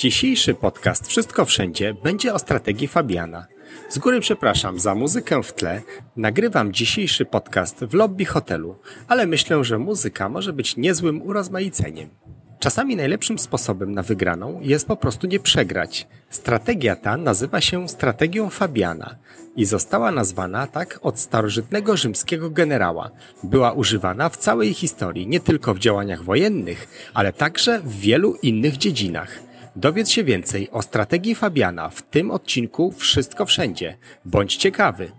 Dzisiejszy podcast Wszystko Wszędzie będzie o strategii Fabiana. Z góry przepraszam za muzykę w tle. Nagrywam dzisiejszy podcast w lobby hotelu, ale myślę, że muzyka może być niezłym urozmaiceniem. Czasami najlepszym sposobem na wygraną jest po prostu nie przegrać. Strategia ta nazywa się strategią Fabiana i została nazwana tak od starożytnego rzymskiego generała. Była używana w całej historii, nie tylko w działaniach wojennych, ale także w wielu innych dziedzinach. Dowiedz się więcej o strategii Fabiana w tym odcinku Wszystko Wszędzie. Bądź ciekawy!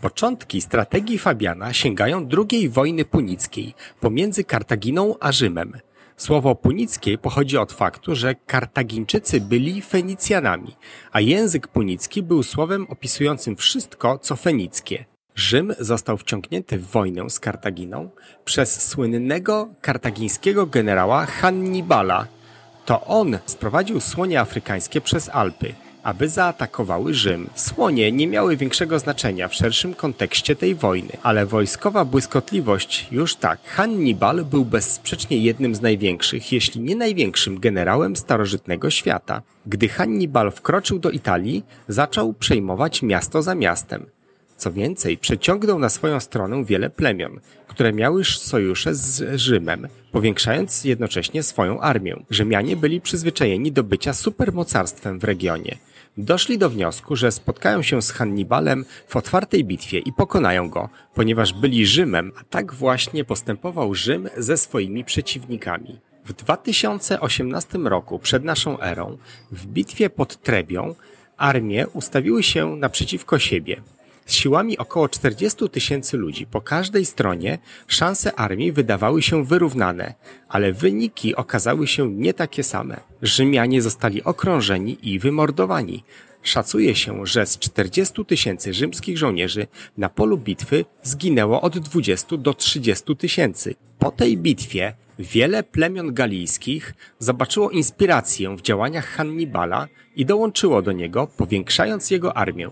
Początki strategii Fabiana sięgają II wojny punickiej pomiędzy Kartaginą a Rzymem. Słowo punickie pochodzi od faktu, że Kartagińczycy byli Fenicjanami, a język punicki był słowem opisującym wszystko, co fenickie. Rzym został wciągnięty w wojnę z Kartaginą przez słynnego kartagińskiego generała Hannibala. To on sprowadził słonie afrykańskie przez Alpy, aby zaatakowały Rzym. Słonie nie miały większego znaczenia w szerszym kontekście tej wojny, ale wojskowa błyskotliwość już tak. Hannibal był bezsprzecznie jednym z największych, jeśli nie największym generałem starożytnego świata. Gdy Hannibal wkroczył do Italii, zaczął przejmować miasto za miastem. Co więcej, przeciągnął na swoją stronę wiele plemion, które miały sojusze z Rzymem, powiększając jednocześnie swoją armię. Rzymianie byli przyzwyczajeni do bycia supermocarstwem w regionie. Doszli do wniosku, że spotkają się z Hannibalem w otwartej bitwie i pokonają go, ponieważ byli Rzymem, a tak właśnie postępował Rzym ze swoimi przeciwnikami. W 2018 roku przed naszą erą, w bitwie pod Trebią, armie ustawiły się naprzeciwko siebie. Z siłami około 40 tysięcy ludzi po każdej stronie szanse armii wydawały się wyrównane, ale wyniki okazały się nie takie same. Rzymianie zostali okrążeni i wymordowani. Szacuje się, że z 40 tysięcy rzymskich żołnierzy na polu bitwy zginęło od 20 do 30 tysięcy. Po tej bitwie wiele plemion galijskich zobaczyło inspirację w działaniach Hannibala i dołączyło do niego, powiększając jego armię.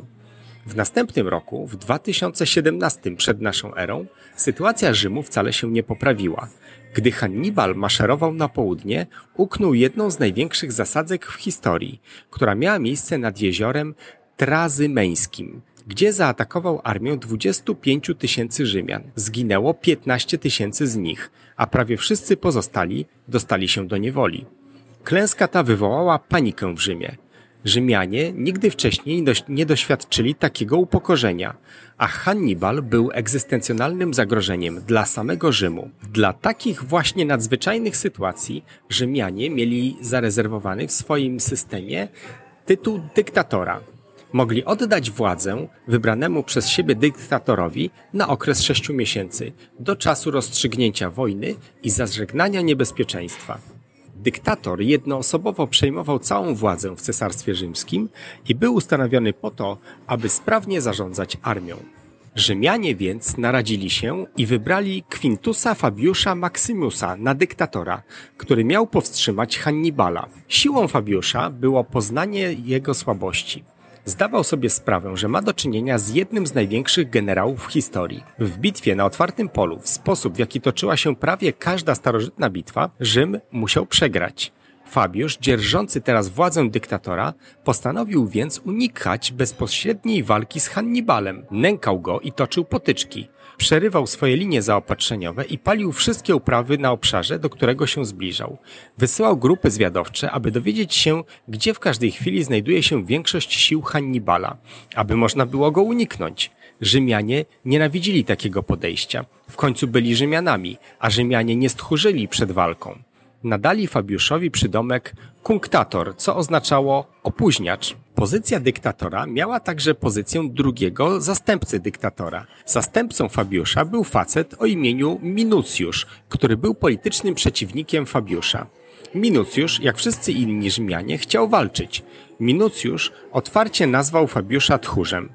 W następnym roku, w 2017 przed naszą erą, sytuacja Rzymu wcale się nie poprawiła. Gdy Hannibal maszerował na południe, uknął jedną z największych zasadzek w historii, która miała miejsce nad jeziorem Trazymeńskim, gdzie zaatakował armię 25 tysięcy Rzymian. Zginęło 15 tysięcy z nich, a prawie wszyscy pozostali dostali się do niewoli. Klęska ta wywołała panikę w Rzymie. Rzymianie nigdy wcześniej nie doświadczyli takiego upokorzenia, a Hannibal był egzystencjonalnym zagrożeniem dla samego Rzymu. Dla takich właśnie nadzwyczajnych sytuacji Rzymianie mieli zarezerwowany w swoim systemie tytuł dyktatora. Mogli oddać władzę wybranemu przez siebie dyktatorowi na okres sześciu miesięcy, do czasu rozstrzygnięcia wojny i zażegnania niebezpieczeństwa. Dyktator jednoosobowo przejmował całą władzę w Cesarstwie Rzymskim i był ustanowiony po to, aby sprawnie zarządzać armią. Rzymianie więc naradzili się i wybrali Quintusa Fabiusza Maximusa na dyktatora, który miał powstrzymać Hannibala. Siłą Fabiusza było poznanie jego słabości. Zdawał sobie sprawę, że ma do czynienia z jednym z największych generałów w historii. W bitwie na otwartym polu, w sposób w jaki toczyła się prawie każda starożytna bitwa, Rzym musiał przegrać. Fabiusz, dzierżący teraz władzę dyktatora, postanowił więc unikać bezpośredniej walki z Hannibalem. Nękał go i toczył potyczki. Przerywał swoje linie zaopatrzeniowe i palił wszystkie uprawy na obszarze, do którego się zbliżał. Wysyłał grupy zwiadowcze, aby dowiedzieć się, gdzie w każdej chwili znajduje się większość sił Hannibala, aby można było go uniknąć. Rzymianie nienawidzili takiego podejścia. W końcu byli Rzymianami, a Rzymianie nie stchórzyli przed walką nadali Fabiuszowi przydomek kunktator, co oznaczało opóźniacz. Pozycja dyktatora miała także pozycję drugiego zastępcy dyktatora. Zastępcą Fabiusza był facet o imieniu Minucjusz, który był politycznym przeciwnikiem Fabiusza. Minucjusz, jak wszyscy inni Rzymianie, chciał walczyć. Minucjusz otwarcie nazwał Fabiusza tchórzem.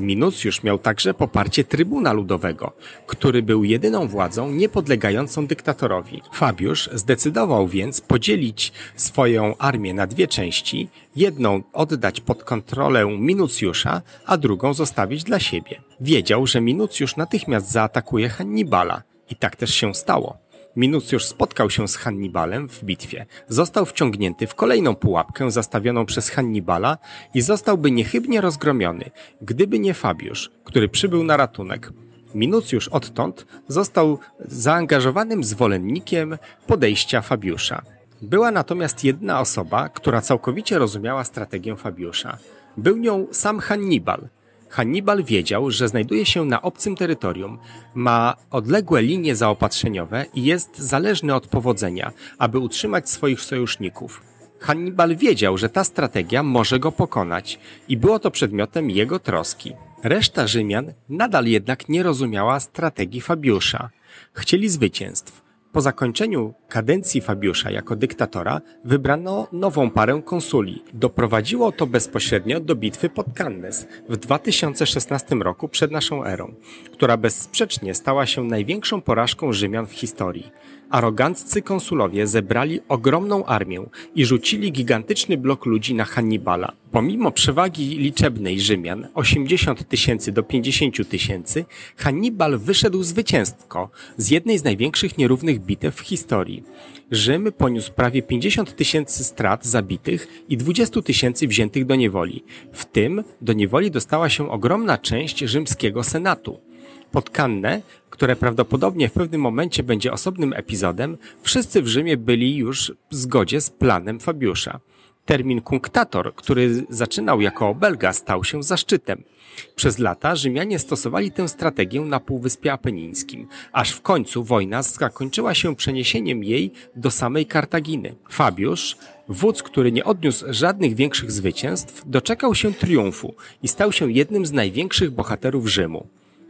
Minucjusz miał także poparcie Trybuna Ludowego, który był jedyną władzą niepodlegającą dyktatorowi. Fabiusz zdecydował więc podzielić swoją armię na dwie części, jedną oddać pod kontrolę Minucjusza, a drugą zostawić dla siebie. Wiedział, że Minucjusz natychmiast zaatakuje Hannibala i tak też się stało. Minucjusz spotkał się z Hannibalem w bitwie, został wciągnięty w kolejną pułapkę zastawioną przez Hannibala i zostałby niechybnie rozgromiony, gdyby nie Fabiusz, który przybył na ratunek. Minucjusz odtąd został zaangażowanym zwolennikiem podejścia Fabiusza. Była natomiast jedna osoba, która całkowicie rozumiała strategię Fabiusza. Był nią sam Hannibal – Hannibal wiedział, że znajduje się na obcym terytorium, ma odległe linie zaopatrzeniowe i jest zależny od powodzenia, aby utrzymać swoich sojuszników. Hannibal wiedział, że ta strategia może go pokonać i było to przedmiotem jego troski. Reszta Rzymian nadal jednak nie rozumiała strategii Fabiusza. Chcieli zwycięstw po zakończeniu kadencji Fabiusza jako dyktatora wybrano nową parę konsuli. Doprowadziło to bezpośrednio do bitwy pod Cannes w 2016 roku przed naszą erą, która bezsprzecznie stała się największą porażką Rzymian w historii. Aroganccy konsulowie zebrali ogromną armię i rzucili gigantyczny blok ludzi na Hannibala. Pomimo przewagi liczebnej Rzymian 80 tysięcy do 50 tysięcy, Hannibal wyszedł zwycięsko z jednej z największych nierównych bitew w historii. Rzym poniósł prawie 50 tysięcy strat zabitych i 20 tysięcy wziętych do niewoli. W tym do niewoli dostała się ogromna część rzymskiego senatu. Pod Kannę, które prawdopodobnie w pewnym momencie będzie osobnym epizodem, wszyscy w Rzymie byli już w zgodzie z planem Fabiusza. Termin kunktator, który zaczynał jako obelga, stał się zaszczytem. Przez lata Rzymianie stosowali tę strategię na Półwyspie Apenińskim, aż w końcu wojna zakończyła się przeniesieniem jej do samej Kartaginy. Fabiusz, wódz, który nie odniósł żadnych większych zwycięstw, doczekał się triumfu i stał się jednym z największych bohaterów Rzymu.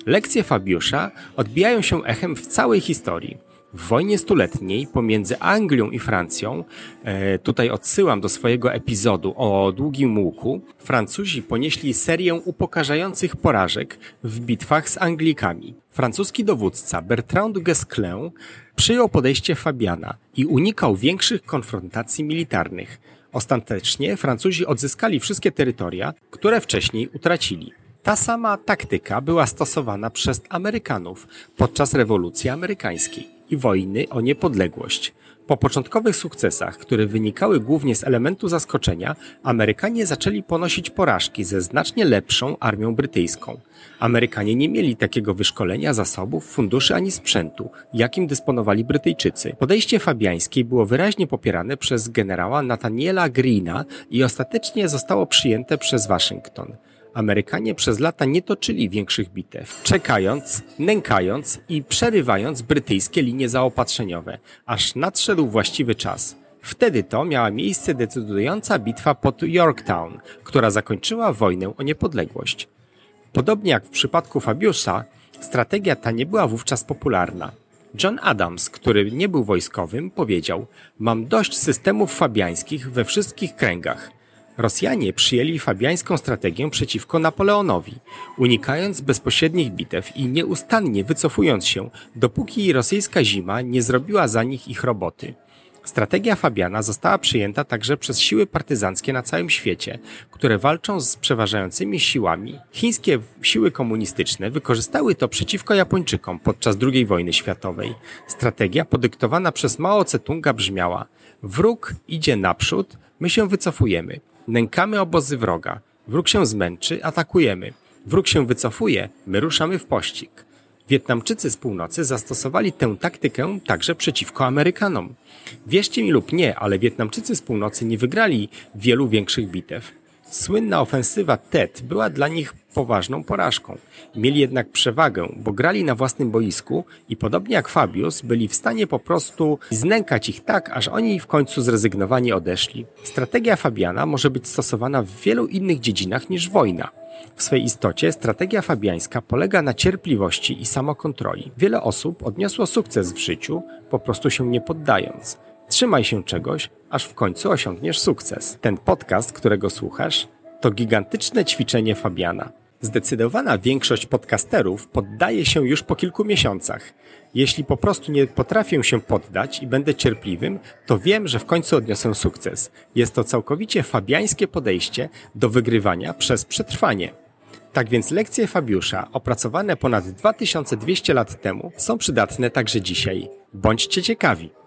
Lekcje Fabiusza odbijają się echem w całej historii. W wojnie stuletniej pomiędzy Anglią i Francją, e, tutaj odsyłam do swojego epizodu o Długim Łuku, Francuzi ponieśli serię upokarzających porażek w bitwach z Anglikami. Francuski dowódca Bertrand de Guesclin przyjął podejście Fabiana i unikał większych konfrontacji militarnych. Ostatecznie Francuzi odzyskali wszystkie terytoria, które wcześniej utracili. Ta sama taktyka była stosowana przez Amerykanów podczas rewolucji amerykańskiej i wojny o niepodległość. Po początkowych sukcesach, które wynikały głównie z elementu zaskoczenia, Amerykanie zaczęli ponosić porażki ze znacznie lepszą armią brytyjską. Amerykanie nie mieli takiego wyszkolenia, zasobów, funduszy ani sprzętu, jakim dysponowali Brytyjczycy. Podejście fabiańskie było wyraźnie popierane przez generała Nathaniela Greena i ostatecznie zostało przyjęte przez Waszyngton. Amerykanie przez lata nie toczyli większych bitew, czekając, nękając i przerywając brytyjskie linie zaopatrzeniowe, aż nadszedł właściwy czas. Wtedy to miała miejsce decydująca bitwa pod Yorktown, która zakończyła wojnę o niepodległość. Podobnie jak w przypadku Fabiusa, strategia ta nie była wówczas popularna. John Adams, który nie był wojskowym, powiedział: Mam dość systemów fabiańskich we wszystkich kręgach. Rosjanie przyjęli fabiańską strategię przeciwko Napoleonowi, unikając bezpośrednich bitew i nieustannie wycofując się, dopóki rosyjska zima nie zrobiła za nich ich roboty. Strategia Fabiana została przyjęta także przez siły partyzanckie na całym świecie, które walczą z przeważającymi siłami. Chińskie siły komunistyczne wykorzystały to przeciwko Japończykom podczas II wojny światowej. Strategia podyktowana przez Mao Tse-tunga brzmiała: Wróg idzie naprzód, my się wycofujemy. Nękamy obozy wroga. Wróg się zmęczy, atakujemy. Wróg się wycofuje, my ruszamy w pościg. Wietnamczycy z północy zastosowali tę taktykę także przeciwko Amerykanom. Wierzcie mi lub nie, ale Wietnamczycy z północy nie wygrali wielu większych bitew. Słynna ofensywa Tet była dla nich poważną porażką. Mieli jednak przewagę, bo grali na własnym boisku i podobnie jak Fabius byli w stanie po prostu znękać ich tak, aż oni w końcu zrezygnowani odeszli. Strategia Fabiana może być stosowana w wielu innych dziedzinach niż wojna. W swej istocie strategia fabiańska polega na cierpliwości i samokontroli. Wiele osób odniosło sukces w życiu, po prostu się nie poddając. Trzymaj się czegoś, aż w końcu osiągniesz sukces. Ten podcast, którego słuchasz, to gigantyczne ćwiczenie Fabiana. Zdecydowana większość podcasterów poddaje się już po kilku miesiącach. Jeśli po prostu nie potrafię się poddać i będę cierpliwym, to wiem, że w końcu odniosę sukces. Jest to całkowicie fabiańskie podejście do wygrywania przez przetrwanie. Tak więc lekcje Fabiusza, opracowane ponad 2200 lat temu, są przydatne także dzisiaj. Bądźcie ciekawi.